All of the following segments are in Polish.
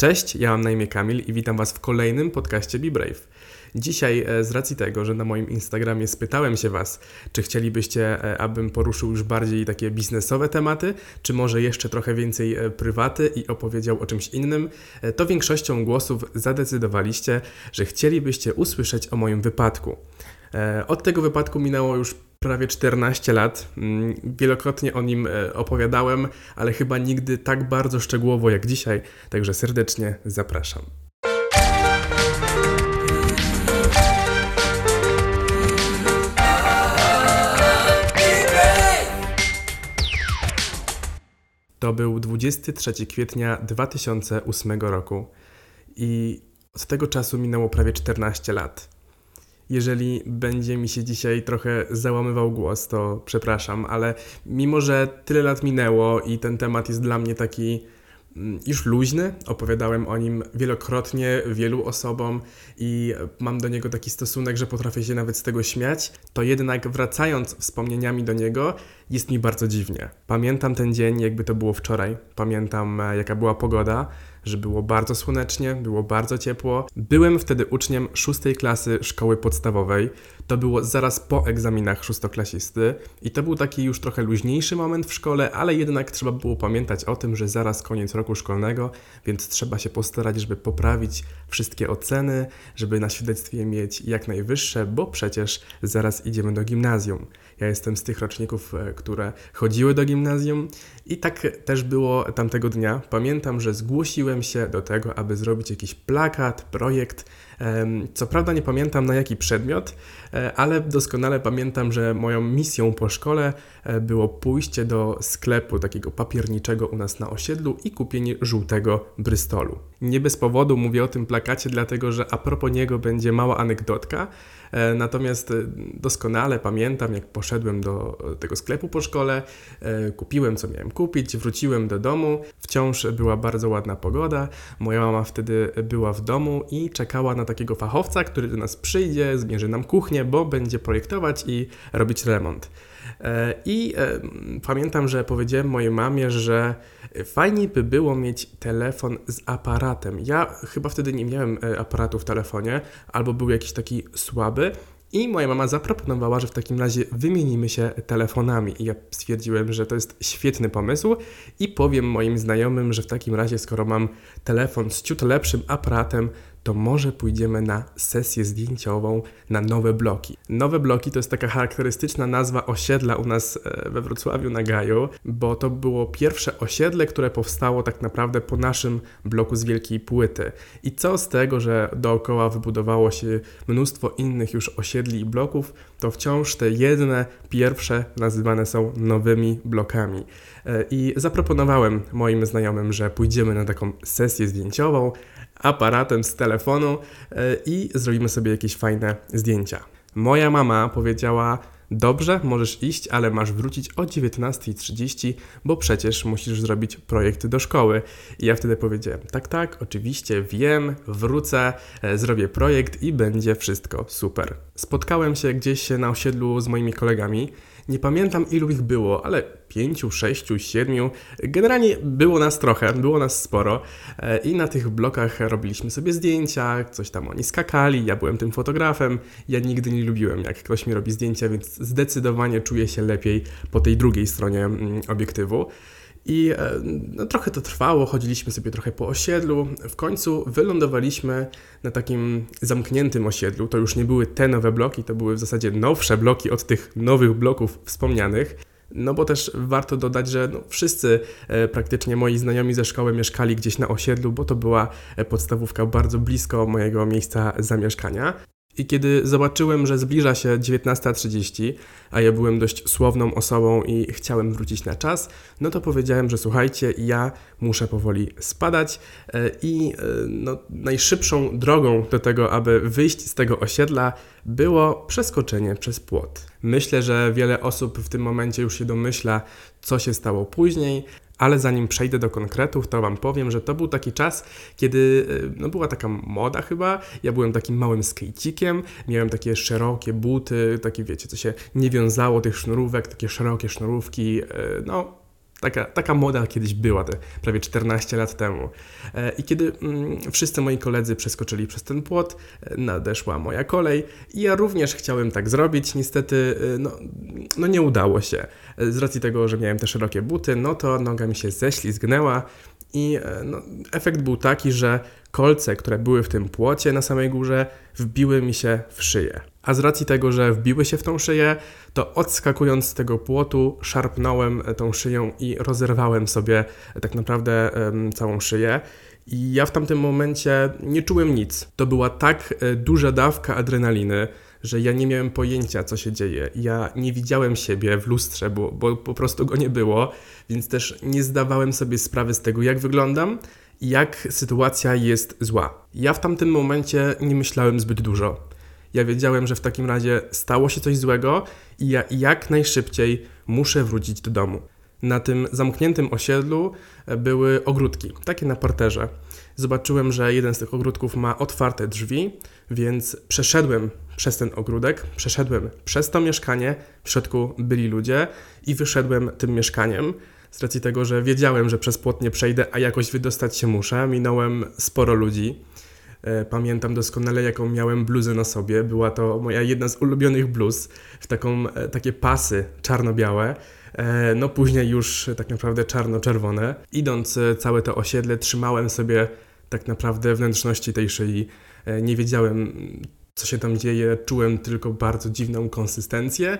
Cześć, ja mam na imię Kamil i witam Was w kolejnym podcaście Be Brave. Dzisiaj, e, z racji tego, że na moim Instagramie spytałem się Was, czy chcielibyście, e, abym poruszył już bardziej takie biznesowe tematy, czy może jeszcze trochę więcej e, prywaty i opowiedział o czymś innym, to większością głosów zadecydowaliście, że chcielibyście usłyszeć o moim wypadku. Od tego wypadku minęło już prawie 14 lat. Mm, wielokrotnie o nim e, opowiadałem, ale chyba nigdy tak bardzo szczegółowo jak dzisiaj, także serdecznie zapraszam. To był 23 kwietnia 2008 roku i od tego czasu minęło prawie 14 lat. Jeżeli będzie mi się dzisiaj trochę załamywał głos, to przepraszam, ale mimo, że tyle lat minęło i ten temat jest dla mnie taki mm, już luźny, opowiadałem o nim wielokrotnie wielu osobom i mam do niego taki stosunek, że potrafię się nawet z tego śmiać, to jednak wracając wspomnieniami do niego, jest mi bardzo dziwnie. Pamiętam ten dzień, jakby to było wczoraj, pamiętam e, jaka była pogoda że było bardzo słonecznie, było bardzo ciepło. Byłem wtedy uczniem szóstej klasy szkoły podstawowej. To było zaraz po egzaminach szóstoklasisty i to był taki już trochę luźniejszy moment w szkole, ale jednak trzeba było pamiętać o tym, że zaraz koniec roku szkolnego, więc trzeba się postarać, żeby poprawić wszystkie oceny, żeby na świadectwie mieć jak najwyższe, bo przecież zaraz idziemy do gimnazjum. Ja jestem z tych roczników, e, które chodziły do gimnazjum i tak też było tamtego dnia. Pamiętam, że zgłosiłem się do tego, aby zrobić jakiś plakat, projekt. Co prawda nie pamiętam na jaki przedmiot, e, ale doskonale pamiętam, że moją misją po szkole e, było pójście do sklepu takiego papierniczego u nas na osiedlu i kupienie żółtego Brystolu. Nie bez powodu mówię o tym plakacie, dlatego że a propos niego będzie mała anegdotka. E, natomiast doskonale pamiętam, jak poszedłem do tego sklepu po szkole, kupiłem co miałem kupić, wróciłem do domu. Wciąż była bardzo ładna pogoda. Moja mama wtedy była w domu i czekała na takiego fachowca, który do nas przyjdzie, zmierzy nam kuchnię, bo będzie projektować i robić remont. E, I e, pamiętam, że powiedziałem mojej mamie, że fajniej by było mieć telefon z aparatem. Ja chyba wtedy nie miałem e, aparatu w telefonie, albo był jakiś taki słaby. I moja mama zaproponowała, że w takim razie wymienimy się telefonami. I ja stwierdziłem, że to jest świetny pomysł i powiem moim znajomym, że w takim razie, skoro mam telefon z ciut lepszym aparatem, to może pójdziemy na sesję zdjęciową na nowe bloki. Nowe bloki to jest taka charakterystyczna nazwa osiedla u nas e, we Wrocławiu na Gaju, bo to było pierwsze osiedle, które powstało tak naprawdę po naszym bloku z Wielkiej Płyty. I co z tego, że dookoła wybudowało się mnóstwo innych już osiedli i bloków, to wciąż te jedne, pierwsze nazywane są nowymi blokami. E, I zaproponowałem moim znajomym, że pójdziemy na taką sesję zdjęciową, aparatem z telefonu e, i zrobimy sobie jakieś fajne zdjęcia. Moja mama powiedziała: Dobrze, możesz iść, ale masz wrócić o 19.30, bo przecież musisz zrobić projekt do szkoły. I ja wtedy powiedziałem: Tak, tak, oczywiście wiem, wrócę, e, zrobię projekt i będzie wszystko super. Spotkałem się gdzieś na osiedlu z moimi kolegami. Nie pamiętam ilu ich było, ale pięciu, sześciu, siedmiu. Generalnie było nas trochę, było nas sporo e, i na tych blokach robiliśmy sobie zdjęcia, coś tam oni skakali, ja byłem tym fotografem. Ja nigdy nie lubiłem, jak ktoś mi robi zdjęcia, więc zdecydowanie czuję się lepiej po tej drugiej stronie mm, obiektywu. I e, no, trochę to trwało, chodziliśmy sobie trochę po osiedlu. W końcu wylądowaliśmy na takim zamkniętym osiedlu. To już nie były te nowe bloki, to były w zasadzie nowsze bloki od tych nowych bloków wspomnianych. No bo też warto dodać, że no, wszyscy e, praktycznie moi znajomi ze szkoły mieszkali gdzieś na osiedlu, bo to była e, podstawówka bardzo blisko mojego miejsca zamieszkania. I kiedy zobaczyłem, że zbliża się 19.30, a ja byłem dość słowną osobą i chciałem wrócić na czas, no to powiedziałem, że słuchajcie, ja muszę powoli spadać e, i e, no, najszybszą drogą do tego, aby wyjść z tego osiedla było przeskoczenie przez płot. Myślę, że wiele osób w tym momencie już się domyśla, co się stało później, ale zanim przejdę do konkretów, to Wam powiem, że to był taki czas, kiedy e, no, była taka moda chyba. Ja byłem takim małym skejcikiem, miałem takie szerokie buty, takie wiecie, co się nie wiązało tych sznurówek, takie szerokie sznurówki. E, no, Taka, taka moda kiedyś była, te prawie 14 lat temu. E, I kiedy mm, wszyscy moi koledzy przeskoczyli przez ten płot, e, nadeszła moja kolej i ja również chciałem tak zrobić. Niestety, e, no, no nie udało się. Z racji tego, że miałem te szerokie buty, no to noga mi się ześlizgnęła i no, efekt był taki, że kolce, które były w tym płocie na samej górze, wbiły mi się w szyję. A z racji tego, że wbiły się w tą szyję, to odskakując z tego płotu, szarpnąłem tą szyją i rozerwałem sobie tak naprawdę całą szyję. I ja w tamtym momencie nie czułem nic. To była tak e, duża dawka adrenaliny, że ja nie miałem pojęcia, co się dzieje. Ja nie widziałem siebie w lustrze, bo, bo po prostu go nie było, więc też nie zdawałem sobie sprawy z tego, jak wyglądam i jak sytuacja jest zła. Ja w tamtym momencie nie myślałem zbyt dużo. Ja wiedziałem, że w takim razie stało się coś złego i ja jak najszybciej muszę wrócić do domu. Na tym zamkniętym osiedlu e, były ogródki, takie na parterze. Zobaczyłem, że jeden z tych ogródków ma otwarte drzwi, więc przeszedłem przez ten ogródek, przeszedłem przez to mieszkanie, w środku byli ludzie i wyszedłem tym mieszkaniem. Z racji tego, że wiedziałem, że przez płot nie przejdę, a jakoś wydostać się muszę, minąłem sporo ludzi. E, pamiętam doskonale, jaką miałem bluzę na sobie. Była to moja jedna z ulubionych bluz, w taką, e, takie pasy czarno-białe. E, no później już tak naprawdę czarno-czerwone. Idąc całe to osiedle, trzymałem sobie tak naprawdę wnętrzności tej szyi. Nie wiedziałem, co się tam dzieje, czułem tylko bardzo dziwną konsystencję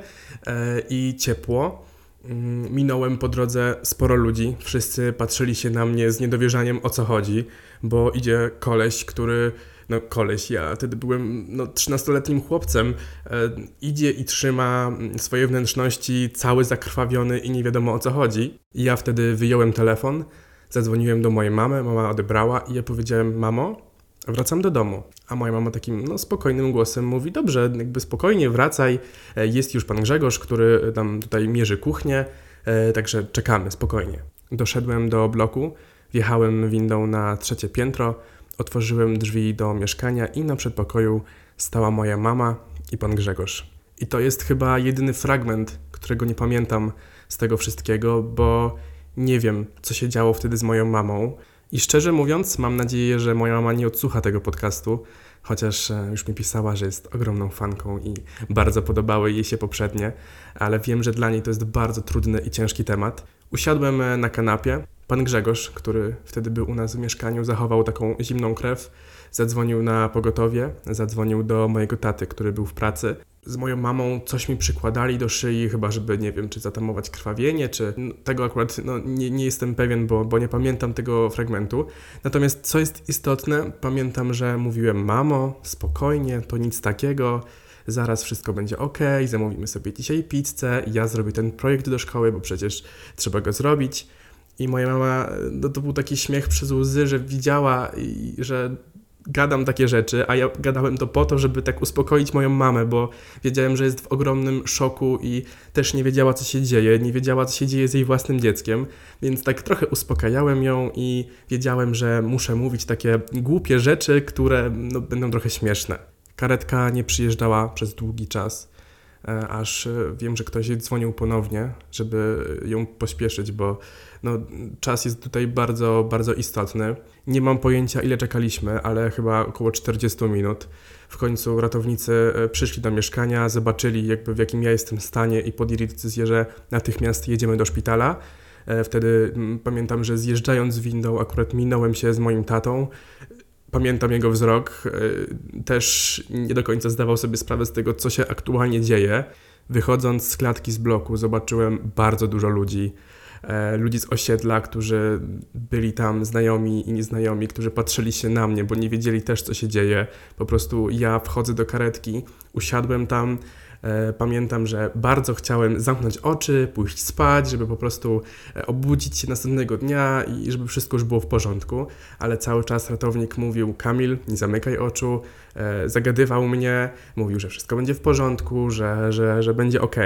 i ciepło. Mm, minąłem po drodze sporo ludzi. Wszyscy patrzyli się na mnie z niedowierzaniem o co chodzi, bo idzie koleś, który. No, koleś, ja wtedy byłem no, 13-letnim chłopcem, e, idzie i trzyma swoje wnętrzności cały zakrwawiony i nie wiadomo o co chodzi. I ja wtedy wyjąłem telefon, zadzwoniłem do mojej mamy, mama odebrała i ja powiedziałem: Mamo, Wracam do domu, a moja mama takim no, spokojnym głosem mówi: Dobrze, jakby spokojnie wracaj. E, jest już pan Grzegorz, który tam tutaj mierzy kuchnię, e, także czekamy spokojnie. Doszedłem do bloku, wjechałem windą na trzecie piętro, otworzyłem drzwi do mieszkania i na przedpokoju stała moja mama i pan Grzegorz. I to jest chyba jedyny fragment, którego nie pamiętam z tego wszystkiego, bo nie wiem, co się działo wtedy z moją mamą. I szczerze mówiąc, mam nadzieję, że moja mama nie odsłucha tego podcastu, chociaż e, już mi pisała, że jest ogromną fanką i bardzo podobały jej się poprzednie, ale wiem, że dla niej to jest bardzo trudny i ciężki temat. Usiadłem e, na kanapie. Pan Grzegorz, który wtedy był u nas w mieszkaniu, zachował taką zimną krew Zadzwonił na pogotowie, zadzwonił do mojego taty, który był w pracy. Z moją mamą coś mi przykładali do szyi, chyba żeby, nie wiem, czy zatamować krwawienie, czy no, tego akurat no, nie, nie jestem pewien, bo, bo nie pamiętam tego fragmentu. Natomiast co jest istotne, pamiętam, że mówiłem, mamo, spokojnie, to nic takiego, zaraz wszystko będzie ok, zamówimy sobie dzisiaj pizzę, ja zrobię ten projekt do szkoły, bo przecież trzeba go zrobić. I moja mama, no to był taki śmiech przez łzy, że widziała, że gadam takie rzeczy, a ja gadałem to po to, żeby tak uspokoić moją mamę, bo wiedziałem, że jest w ogromnym szoku i też nie wiedziała, co się dzieje, nie wiedziała, co się dzieje z jej własnym dzieckiem, więc tak trochę uspokajałem ją i wiedziałem, że muszę mówić takie głupie rzeczy, które no, będą trochę śmieszne. Karetka nie przyjeżdżała przez długi czas, aż e, wiem, że ktoś dzwonił ponownie, żeby ją pośpieszyć, bo no, czas jest tutaj bardzo, bardzo istotny. Nie mam pojęcia, ile czekaliśmy, ale chyba około 40 minut. W końcu ratownicy e, przyszli do mieszkania, zobaczyli jakby w jakim ja jestem stanie i podjęli decyzję, że natychmiast jedziemy do szpitala. E, wtedy pamiętam, że zjeżdżając windą akurat minąłem się z moim tatą. Pamiętam jego wzrok, e, też nie do końca zdawał sobie sprawę z tego, co się aktualnie dzieje. Wychodząc z klatki z bloku, zobaczyłem bardzo dużo ludzi. E, ludzi z osiedla, którzy byli tam znajomi i nieznajomi, którzy patrzyli się na mnie, bo nie wiedzieli też, co się dzieje. Po prostu ja wchodzę do karetki, usiadłem tam, pamiętam, że bardzo chciałem zamknąć oczy, pójść spać, żeby po prostu e, obudzić się następnego dnia i żeby wszystko już było w porządku, ale cały czas ratownik mówił: Kamil, nie zamykaj oczu, e, zagadywał mnie, mówił, że wszystko będzie w porządku, że, że, że będzie ok.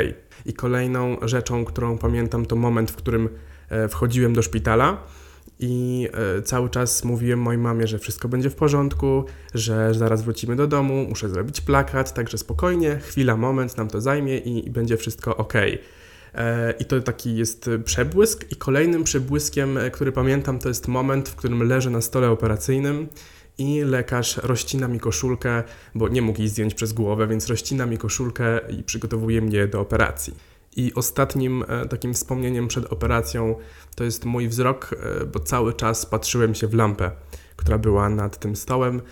I kolejną rzeczą, którą pamiętam, to moment, w którym wchodziłem do szpitala i e, cały czas mówiłem mojej mamie, że wszystko będzie w porządku, że zaraz wrócimy do domu, muszę zrobić plakat, także spokojnie, chwila, moment, nam to zajmie i, i będzie wszystko ok. E, I to taki jest przebłysk. I kolejnym przebłyskiem, e, który pamiętam, to jest moment, w którym leżę na stole operacyjnym i lekarz rozcina mi koszulkę, bo nie mógł jej zdjąć przez głowę, więc rozcina mi koszulkę i przygotowuje mnie do operacji. I ostatnim e, takim wspomnieniem przed operacją to jest mój wzrok, bo cały czas patrzyłem się w lampę, która była nad tym stołem,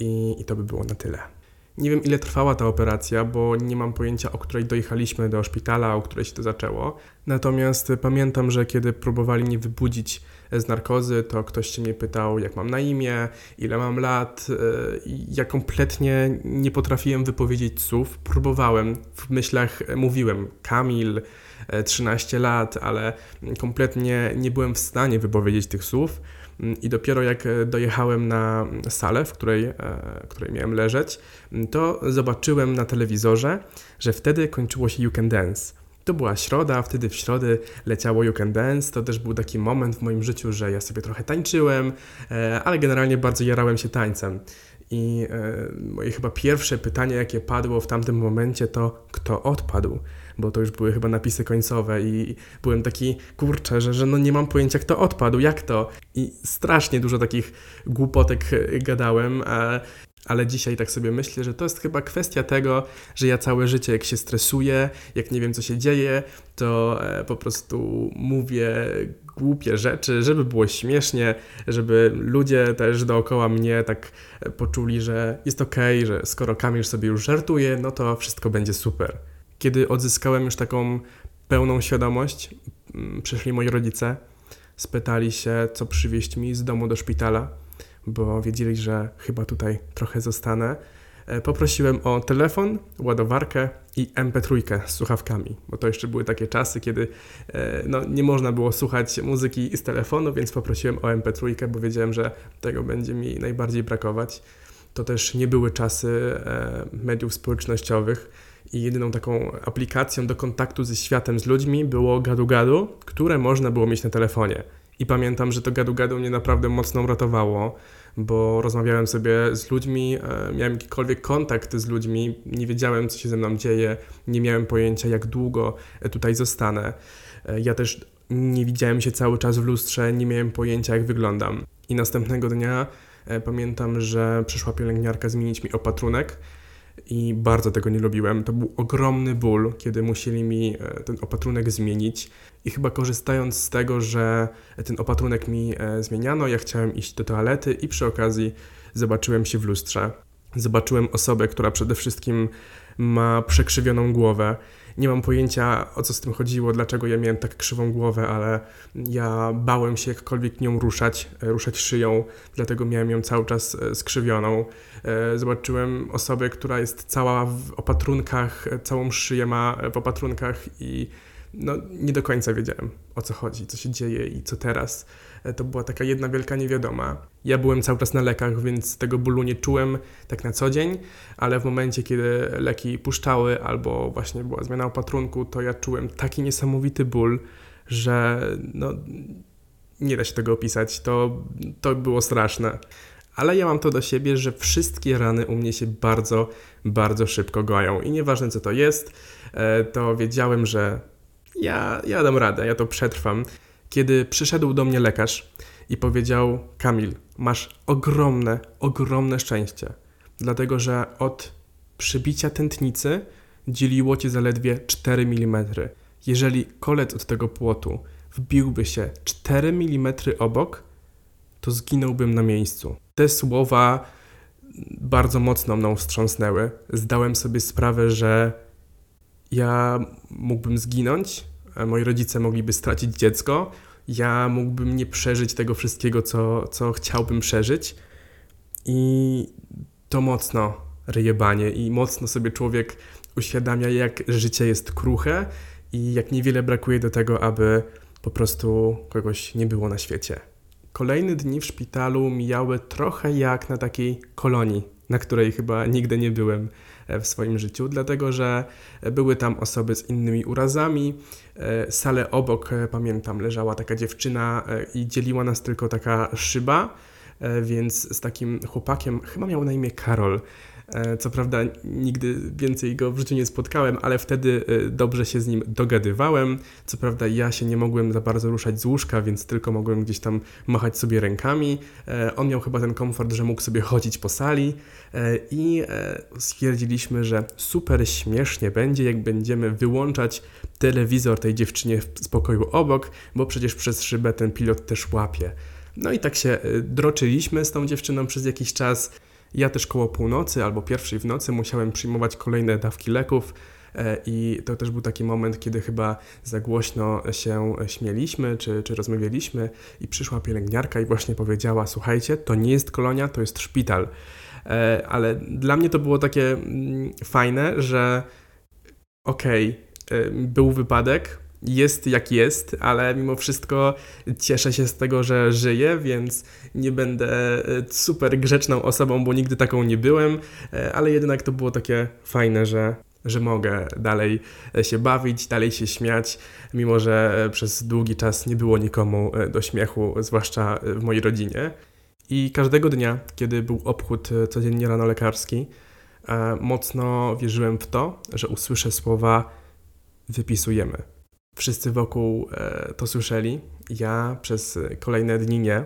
i, i to by było na tyle. Nie wiem, ile trwała ta operacja, bo nie mam pojęcia, o której dojechaliśmy do szpitala, o której się to zaczęło. Natomiast pamiętam, że kiedy próbowali mnie wybudzić z narkozy, to ktoś się mnie pytał, jak mam na imię, ile mam lat. E, ja kompletnie nie potrafiłem wypowiedzieć słów. Próbowałem, w myślach mówiłem Kamil, 13 e, lat, ale kompletnie nie byłem w stanie wypowiedzieć tych słów. Mm, I dopiero jak e, dojechałem na salę, w której, e, w której miałem leżeć, mm, to zobaczyłem na telewizorze, że wtedy kończyło się You Can Dance. To była środa, wtedy w środy leciało You Can Dance. To też był taki moment w moim życiu, że ja sobie trochę tańczyłem, e, ale generalnie bardzo jarałem się tańcem. I moje chyba pierwsze pytanie, jakie padło w tamtym momencie, to kto odpadł? Bo to już były chyba napisy końcowe i byłem taki, kurczę, że, że no nie mam pojęcia kto odpadł, jak to? I strasznie dużo takich głupotek gadałem, a ale dzisiaj tak sobie myślę, że to jest chyba kwestia tego, że ja całe życie, jak się stresuję, jak nie wiem, co się dzieje, to e, po prostu mówię głupie rzeczy, żeby było śmiesznie, żeby ludzie też dookoła mnie tak e, poczuli, że jest okej, okay, że skoro Kamil sobie już żartuje, no to wszystko będzie super. Kiedy odzyskałem już taką pełną świadomość, mm, przyszli moi rodzice, spytali się, co przywieźć mi z domu do szpitala, bo wiedzieli, że chyba tutaj trochę zostanę. E, poprosiłem o telefon, ładowarkę i MP3 z słuchawkami, bo to jeszcze były takie czasy, kiedy e, no, nie można było słuchać muzyki z telefonu, więc poprosiłem o MP3, bo wiedziałem, że tego będzie mi najbardziej brakować. To też nie były czasy e, mediów społecznościowych i jedyną taką aplikacją do kontaktu ze światem, z ludźmi było gadu-gadu, które można było mieć na telefonie. I pamiętam, że to gadu-gadu mnie naprawdę mocno uratowało, bo rozmawiałem sobie z ludźmi, e, miałem jakikolwiek kontakt z ludźmi, nie wiedziałem, co się ze mną dzieje, nie miałem pojęcia, jak długo tutaj zostanę. E, ja też nie widziałem się cały czas w lustrze, nie miałem pojęcia, jak wyglądam. I następnego dnia e, pamiętam, że przyszła pielęgniarka zmienić mi opatrunek i bardzo tego nie lubiłem. To był ogromny ból, kiedy musieli mi e, ten opatrunek zmienić i chyba korzystając z tego, że ten opatrunek mi e, zmieniano, ja chciałem iść do toalety i przy okazji zobaczyłem się w lustrze. Zobaczyłem osobę, która przede wszystkim ma przekrzywioną głowę. Nie mam pojęcia o co z tym chodziło, dlaczego ja miałem tak krzywą głowę, ale ja bałem się jakkolwiek nią ruszać, e, ruszać szyją, dlatego miałem ją cały czas e, skrzywioną. E, zobaczyłem osobę, która jest cała w opatrunkach, całą szyję ma w opatrunkach i no, nie do końca wiedziałem o co chodzi, co się dzieje i co teraz. E, to była taka jedna wielka niewiadoma. Ja byłem cały czas na lekach, więc tego bólu nie czułem tak na co dzień, ale w momencie, kiedy leki puszczały albo właśnie była zmiana opatrunku, to ja czułem taki niesamowity ból, że no, nie da się tego opisać. To, to było straszne. Ale ja mam to do siebie, że wszystkie rany u mnie się bardzo, bardzo szybko goją. I nieważne co to jest, e, to wiedziałem, że ja, ja dam radę, ja to przetrwam. Kiedy przyszedł do mnie lekarz i powiedział: Kamil, masz ogromne, ogromne szczęście, dlatego że od przybicia tętnicy dzieliło cię zaledwie 4 mm. Jeżeli kolec od tego płotu wbiłby się 4 mm obok, to zginąłbym na miejscu. Te słowa bardzo mocno mną wstrząsnęły. Zdałem sobie sprawę, że ja mógłbym zginąć, moi rodzice mogliby stracić dziecko, ja mógłbym nie przeżyć tego wszystkiego, co, co chciałbym przeżyć. I to mocno ryjebanie i mocno sobie człowiek uświadamia, jak życie jest kruche i jak niewiele brakuje do tego, aby po prostu kogoś nie było na świecie. Kolejne dni w szpitalu mijały trochę jak na takiej kolonii, na której chyba nigdy nie byłem e, w swoim życiu, dlatego że były tam osoby z innymi urazami. E, salę obok, e, pamiętam, leżała taka dziewczyna i dzieliła nas tylko taka szyba. e, więc z takim chłopakiem, chyba miał na imię Karol, E, co prawda nigdy więcej go w życiu nie spotkałem, ale wtedy e, dobrze się z nim dogadywałem. Co prawda ja się nie mogłem za bardzo ruszać z łóżka, więc tylko mogłem gdzieś tam machać sobie rękami. E, on miał chyba ten komfort, że mógł sobie chodzić po sali i stwierdziliśmy, że super śmiesznie będzie, jak będziemy wyłączać telewizor tej dziewczynie w pokoju obok, bo przecież przez szybę ten pilot też łapie. No i tak się droczyliśmy z tą dziewczyną przez jakiś czas. Ja też koło północy albo pierwszej w nocy musiałem przyjmować kolejne dawki leków. E, I to też był taki moment, kiedy chyba za głośno się śmieliśmy czy, czy rozmawialiśmy, i przyszła pielęgniarka i właśnie powiedziała: Słuchajcie, to nie jest kolonia, to jest szpital. E, ale dla mnie to było takie mm, fajne, że okej, okay, e, był wypadek, jest jak jest, ale mimo wszystko cieszę się z tego, że żyję, więc nie będę e, super grzeczną osobą, bo nigdy taką nie byłem, e, ale jednak to było takie fajne, że, że mogę dalej e, się bawić, dalej się śmiać, mimo że przez długi czas nie było nikomu do śmiechu, zwłaszcza w mojej rodzinie. I każdego dnia, kiedy był obchód codziennie rano lekarski, mocno wierzyłem w to, że usłyszę słowa wypisujemy Wszyscy wokół e, to słyszeli. Ja przez kolejne dni nie.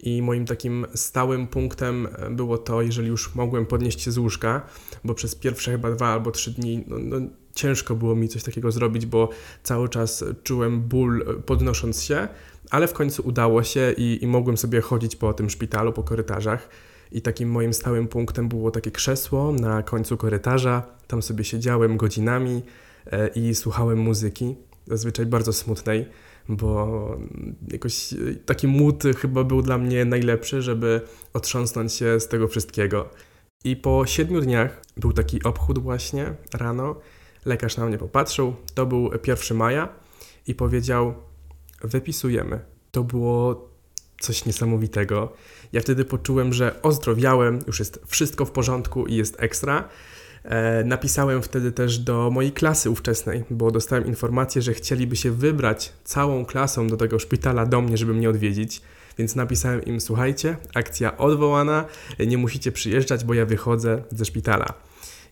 I moim takim stałym punktem było to, jeżeli już mogłem podnieść się z łóżka, bo przez pierwsze chyba dwa albo trzy dni no, no, ciężko było mi coś takiego zrobić, bo cały czas czułem ból e, podnosząc się, ale w końcu udało się i, i mogłem sobie chodzić po tym szpitalu, po korytarzach. I takim moim stałym punktem było takie krzesło na końcu korytarza. Tam sobie siedziałem godzinami e, i słuchałem muzyki zazwyczaj bardzo smutnej, bo jakoś taki mód chyba był dla mnie najlepszy, żeby otrząsnąć się z tego wszystkiego. I po siedmiu dniach był taki obchód właśnie rano. Lekarz na mnie popatrzył, to był 1 maja i powiedział: Wypisujemy. To było coś niesamowitego. Ja wtedy poczułem, że ozdrowiałem, już jest wszystko w porządku i jest ekstra. E, napisałem wtedy też do mojej klasy ówczesnej, bo dostałem informację, że chcieliby się wybrać całą klasą do tego szpitala do mnie, żeby mnie odwiedzić. Więc napisałem im: Słuchajcie, akcja odwołana, nie musicie przyjeżdżać, bo ja wychodzę ze szpitala.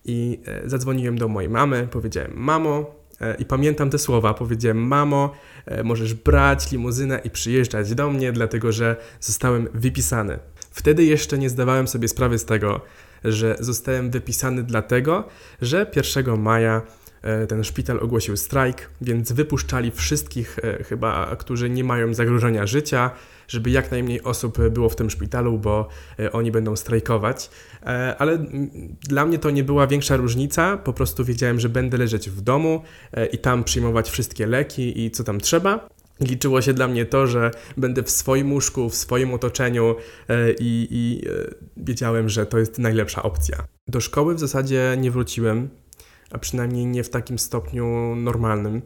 I e, zadzwoniłem do mojej mamy, powiedziałem: Mamo, e, i pamiętam te słowa. Powiedziałem: Mamo, możesz brać limuzynę i przyjeżdżać do mnie, dlatego że zostałem wypisany. Wtedy jeszcze nie zdawałem sobie sprawy z tego, że zostałem wypisany dlatego, że 1 maja e, ten szpital ogłosił strajk, więc wypuszczali wszystkich e, chyba, którzy nie mają zagrożenia życia, żeby jak najmniej osób było w tym szpitalu, bo e, oni będą strajkować. Ale dla mnie to nie była większa różnica, po prostu wiedziałem, że będę leżeć w domu i tam przyjmować wszystkie leki i co tam trzeba. Liczyło się dla mnie to, że będę w swoim łóżku, w swoim otoczeniu e, i, i e, wiedziałem, że to jest najlepsza opcja. Do szkoły w zasadzie nie wróciłem, a przynajmniej nie w takim stopniu normalnym.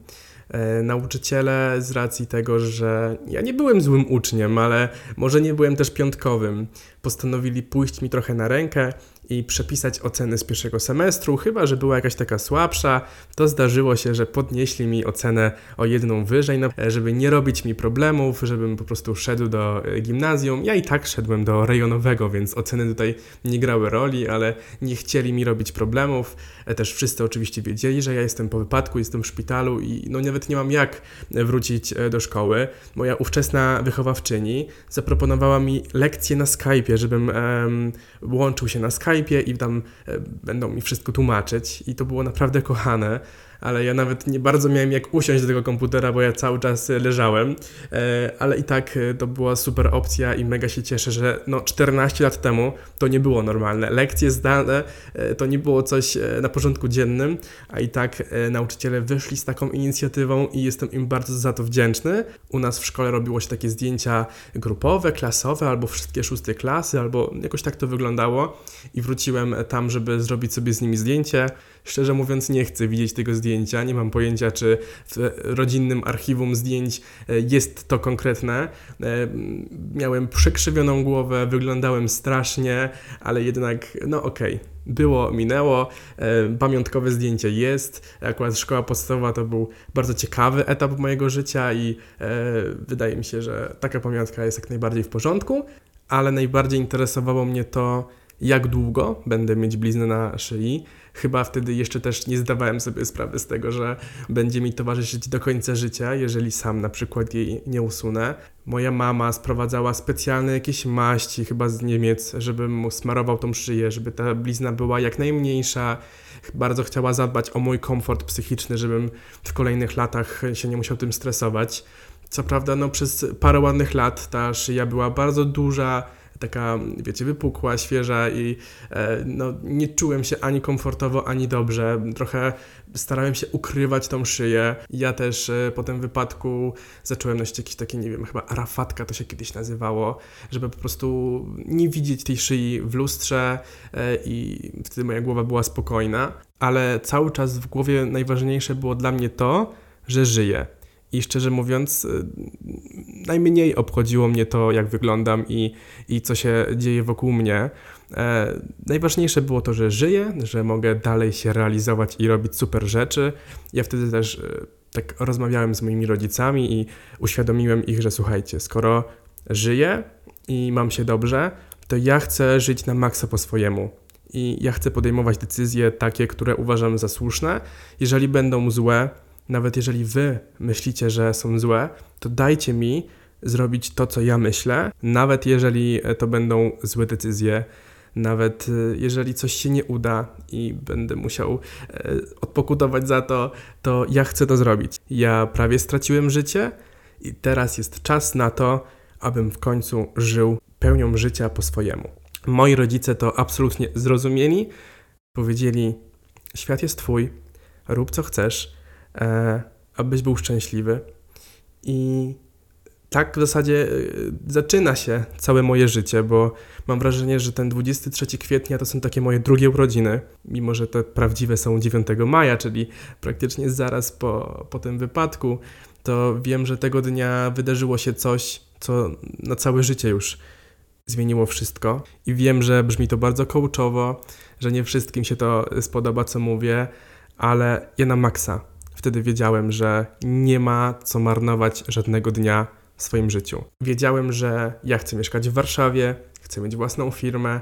E, nauczyciele z racji tego, że ja nie byłem złym uczniem, ale może nie byłem też piątkowym, postanowili pójść mi trochę na rękę i przepisać oceny z pierwszego semestru, chyba że była jakaś taka słabsza, to zdarzyło się, że podnieśli mi ocenę o jedną wyżej, no, żeby nie robić mi problemów, żebym po prostu szedł do e, gimnazjum. Ja i tak szedłem do rejonowego, więc oceny tutaj nie grały roli, ale nie chcieli mi robić problemów. E, też wszyscy oczywiście wiedzieli, że ja jestem po wypadku, jestem w szpitalu i no nawet nie mam jak wrócić e, do szkoły. Moja ówczesna wychowawczyni zaproponowała mi lekcję na Skype'ie, żebym łączył się na Skype Skype'ie i tam e, będą mi wszystko tłumaczyć. I to było naprawdę kochane ale ja nawet nie bardzo miałem jak usiąść do tego komputera, bo ja cały czas leżałem, e, ale i tak e, to była super opcja i mega się cieszę, że no 14 lat temu to nie było normalne. Lekcje zdane to nie było coś na porządku dziennym, a i tak nauczyciele wyszli z taką inicjatywą i jestem im bardzo za to wdzięczny. U nas w szkole robiło się takie zdjęcia grupowe, klasowe, albo wszystkie szóste klasy, albo jakoś tak to wyglądało i wróciłem tam, żeby zrobić sobie z nimi zdjęcie. Szczerze mówiąc, nie chcę widzieć tego zdjęcia. Nie mam pojęcia, czy w rodzinnym archiwum zdjęć e, jest to konkretne. E, miałem przekrzywioną głowę, wyglądałem strasznie, ale jednak, no okej. Okay było, minęło. E, pamiątkowe zdjęcie jest. Akurat szkoła podstawowa to był bardzo ciekawy etap mojego życia i wydaje mi się, że taka pamiątka jest jak najbardziej w porządku. ale najbardziej interesowało mnie to, jak długo będę mieć bliznę na szyi. Chyba wtedy jeszcze też nie zdawałem sobie sprawy z tego, że będzie mi towarzyszyć do końca życia, jeżeli sam na przykład jej nie usunę. Moja mama sprowadzała specjalne jakieś maści, chyba z Niemiec, żebym mu smarował tą szyję, żeby ta blizna była jak najmniejsza. Bardzo chciała zadbać o mój komfort psychiczny, żebym w kolejnych latach się nie musiał tym stresować. Co prawda, no przez parę ładnych lat ta szyja była bardzo duża, taka, wiecie, wypukła, świeża i e, no, nie czułem się ani komfortowo, ani dobrze. Trochę starałem się ukrywać tą szyję. Ja też e, po tym wypadku zacząłem nosić jakieś takie, nie wiem, chyba arafatka to się kiedyś nazywało, żeby po prostu nie widzieć tej szyi w lustrze e, i wtedy moja głowa była spokojna. Ale cały czas w głowie najważniejsze było dla mnie to, że żyję i szczerze mówiąc, y, najmniej obchodziło mnie to, jak wyglądam i, i co się dzieje wokół mnie. E, najważniejsze było to, że żyję, że mogę dalej się realizować i robić super rzeczy. Ja wtedy też y, tak rozmawiałem z moimi rodzicami i uświadomiłem ich, że słuchajcie, skoro żyję i mam się dobrze, to ja chcę żyć na maksa po swojemu. I ja chcę podejmować decyzje takie, które uważam za słuszne. Jeżeli będą złe, nawet jeżeli wy myślicie, że są złe, to dajcie mi zrobić to, co ja myślę, nawet jeżeli to będą złe decyzje, nawet e, jeżeli coś się nie uda i będę musiał e, odpokutować za to, to ja chcę to zrobić. Ja prawie straciłem życie i teraz jest czas na to, abym w końcu żył pełnią życia po swojemu. Moi rodzice to absolutnie zrozumieli. Powiedzieli: Świat jest twój, rób co chcesz e, abyś był szczęśliwy. I tak w zasadzie e, zaczyna się całe moje życie, bo mam wrażenie, że ten 23 kwietnia to są takie moje drugie urodziny, mimo że te prawdziwe są 9 maja, czyli praktycznie zaraz po, po tym wypadku, to wiem, że tego dnia wydarzyło się coś, co na całe życie już zmieniło wszystko. I wiem, że brzmi to bardzo coachowo, że nie wszystkim się to spodoba, co mówię, ale ja na maksa Wtedy wiedziałem, że nie ma co marnować żadnego dnia w swoim życiu. Wiedziałem, że ja chcę mieszkać w Warszawie, chcę mieć własną firmę,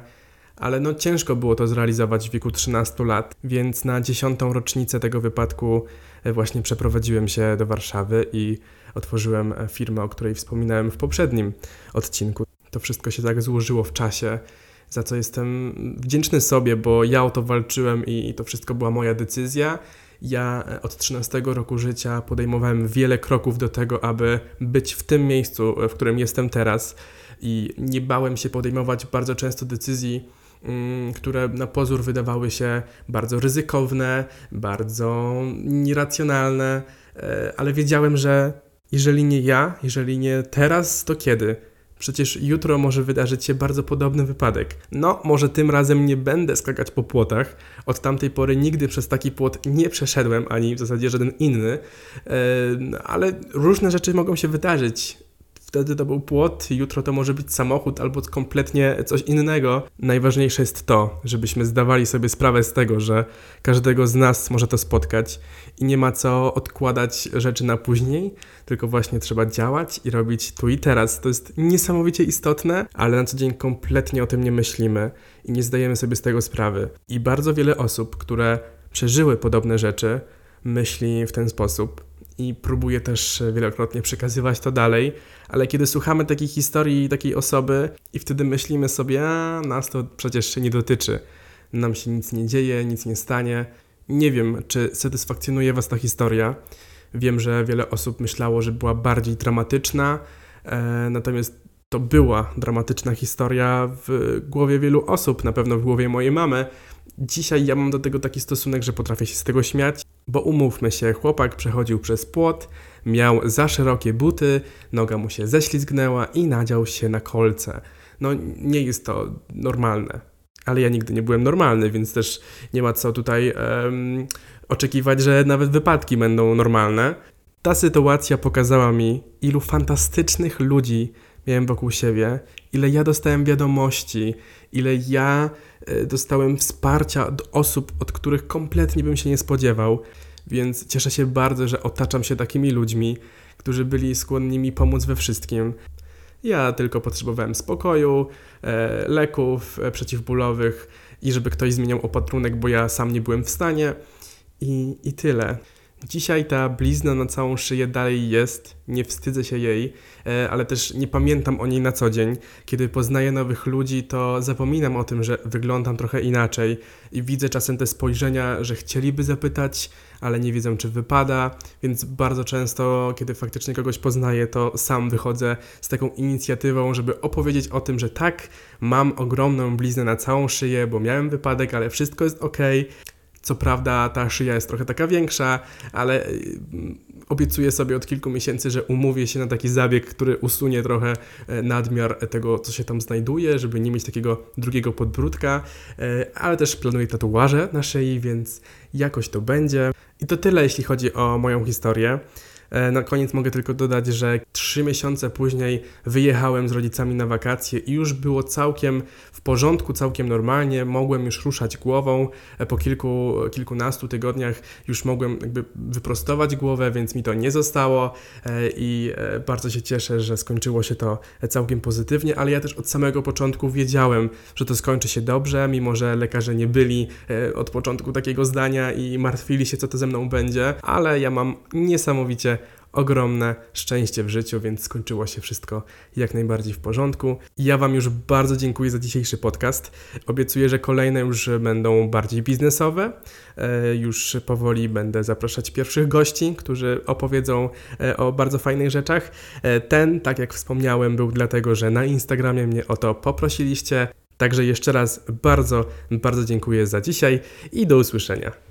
ale no ciężko było to zrealizować w wieku 13 lat, więc na dziesiątą rocznicę tego wypadku e, właśnie przeprowadziłem się do Warszawy i otworzyłem e, firmę, o której wspominałem w poprzednim odcinku. To wszystko się tak złożyło w czasie, za co jestem wdzięczny sobie, bo ja o to walczyłem i to wszystko była moja decyzja ja e, od 13 roku życia podejmowałem wiele kroków do tego, aby być w tym miejscu, e, w którym jestem teraz, i nie bałem się podejmować bardzo często decyzji, mm, które na pozór wydawały się bardzo ryzykowne, bardzo nieracjonalne, e, ale wiedziałem, że jeżeli nie ja, jeżeli nie teraz, to kiedy? Przecież jutro może wydarzyć się bardzo podobny wypadek. No, może tym razem nie będę skakać po płotach. Od tamtej pory nigdy przez taki płot nie przeszedłem, ani w zasadzie żaden inny, ale różne rzeczy mogą się wydarzyć wtedy to był płot, jutro to może być samochód albo kompletnie coś innego. Najważniejsze jest to, żebyśmy zdawali sobie sprawę z tego, że każdego z nas może to spotkać i nie ma co odkładać rzeczy na później, tylko właśnie trzeba działać i robić tu i teraz. To jest niesamowicie istotne, ale na co dzień kompletnie o tym nie myślimy i nie zdajemy sobie z tego sprawy. I bardzo wiele osób, które przeżyły podobne rzeczy, myśli w ten sposób i próbuję też wielokrotnie przekazywać to dalej, ale kiedy słuchamy takiej historii takiej osoby i wtedy myślimy sobie, a nas to przecież nie dotyczy, nam się nic nie dzieje, nic nie stanie. Nie wiem, czy satysfakcjonuje Was ta historia. Wiem, że wiele osób myślało, że była bardziej dramatyczna, e, natomiast to była dramatyczna historia w głowie wielu osób, na pewno w głowie mojej mamy. Dzisiaj ja mam do tego taki stosunek, że potrafię się z tego śmiać, bo umówmy się, chłopak przechodził przez płot, miał za szerokie buty, noga mu się ześlizgnęła i nadział się na kolce. No nie jest to normalne. Ale ja nigdy nie byłem normalny, więc też nie ma co tutaj um, oczekiwać, że nawet wypadki będą normalne. Ta sytuacja pokazała mi, ilu fantastycznych ludzi miałem wokół siebie, ile ja dostałem wiadomości, ile ja e, dostałem wsparcia od osób, od których kompletnie bym się nie spodziewał. Więc cieszę się bardzo, że otaczam się takimi ludźmi, którzy byli skłonni mi pomóc we wszystkim. Ja tylko potrzebowałem spokoju, e, leków e, przeciwbólowych i żeby ktoś zmieniał opatrunek, bo ja sam nie byłem w stanie. I, i tyle. Dzisiaj ta blizna na całą szyję dalej jest, nie wstydzę się jej, e, ale też nie pamiętam o niej na co dzień. Kiedy poznaję nowych ludzi, to zapominam o tym, że wyglądam trochę inaczej i widzę czasem te spojrzenia, że chcieliby zapytać, ale nie wiedzą, czy wypada, więc bardzo często, kiedy faktycznie kogoś poznaję, to sam wychodzę z taką inicjatywą, żeby opowiedzieć o tym, że tak, mam ogromną bliznę na całą szyję, bo miałem wypadek, ale wszystko jest ok. Co prawda ta szyja jest trochę taka większa, ale y, obiecuję sobie od kilku miesięcy, że umówię się na taki zabieg, który usunie trochę e, nadmiar tego, co się tam znajduje, żeby nie mieć takiego drugiego podbródka, e, ale też planuję tatuaże na szyi, więc jakoś to będzie. I to tyle, jeśli chodzi o moją historię. E, na koniec mogę tylko dodać, że trzy miesiące później wyjechałem z rodzicami na wakacje i już było całkiem w porządku, całkiem normalnie. Mogłem już ruszać głową. E, po kilku, kilkunastu tygodniach już mogłem jakby wyprostować głowę, więc mi to nie zostało e, i bardzo się cieszę, że skończyło się to całkiem pozytywnie, ale ja też od samego początku wiedziałem, że to skończy się dobrze, mimo że lekarze nie byli od początku takiego zdania i martwili się, co to ze mną będzie, ale ja mam niesamowicie ogromne szczęście w życiu, więc skończyło się wszystko jak najbardziej w porządku. Ja Wam już bardzo dziękuję za dzisiejszy podcast. Obiecuję, że kolejne już będą bardziej biznesowe. E, już powoli będę zapraszać pierwszych gości, którzy opowiedzą e, o bardzo fajnych rzeczach. E, ten, tak jak wspomniałem, był dlatego, że na Instagramie mnie o to poprosiliście. Także jeszcze raz bardzo, bardzo dziękuję za dzisiaj i do usłyszenia.